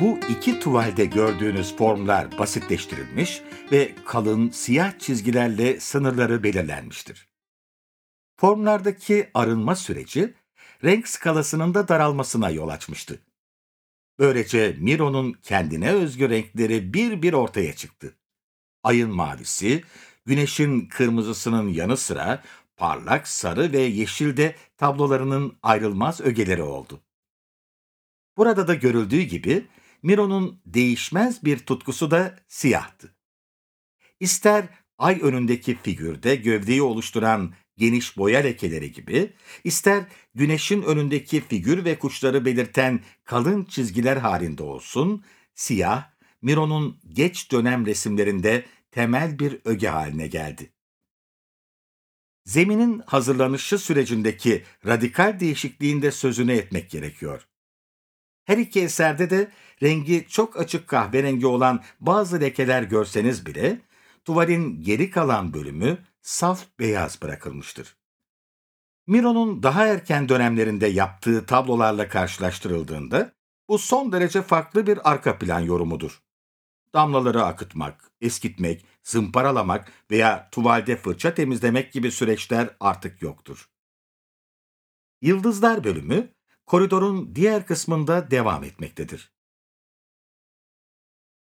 Bu iki tuvalde gördüğünüz formlar basitleştirilmiş ve kalın siyah çizgilerle sınırları belirlenmiştir. Formlardaki arınma süreci renk skalasının da daralmasına yol açmıştı. Böylece Miro'nun kendine özgü renkleri bir bir ortaya çıktı. Ayın mavisi, güneşin kırmızısının yanı sıra parlak sarı ve yeşil de tablolarının ayrılmaz ögeleri oldu. Burada da görüldüğü gibi Miro'nun değişmez bir tutkusu da siyahtı. İster ay önündeki figürde gövdeyi oluşturan geniş boya lekeleri gibi, ister güneşin önündeki figür ve kuşları belirten kalın çizgiler halinde olsun, siyah, Miro'nun geç dönem resimlerinde temel bir öge haline geldi. Zeminin hazırlanışı sürecindeki radikal değişikliğinde sözünü etmek gerekiyor. Her iki eserde de rengi çok açık kahverengi olan bazı lekeler görseniz bile, tuvalin geri kalan bölümü saf beyaz bırakılmıştır. Miro'nun daha erken dönemlerinde yaptığı tablolarla karşılaştırıldığında bu son derece farklı bir arka plan yorumudur. Damlaları akıtmak, eskitmek, zımparalamak veya tuvalde fırça temizlemek gibi süreçler artık yoktur. Yıldızlar bölümü koridorun diğer kısmında devam etmektedir.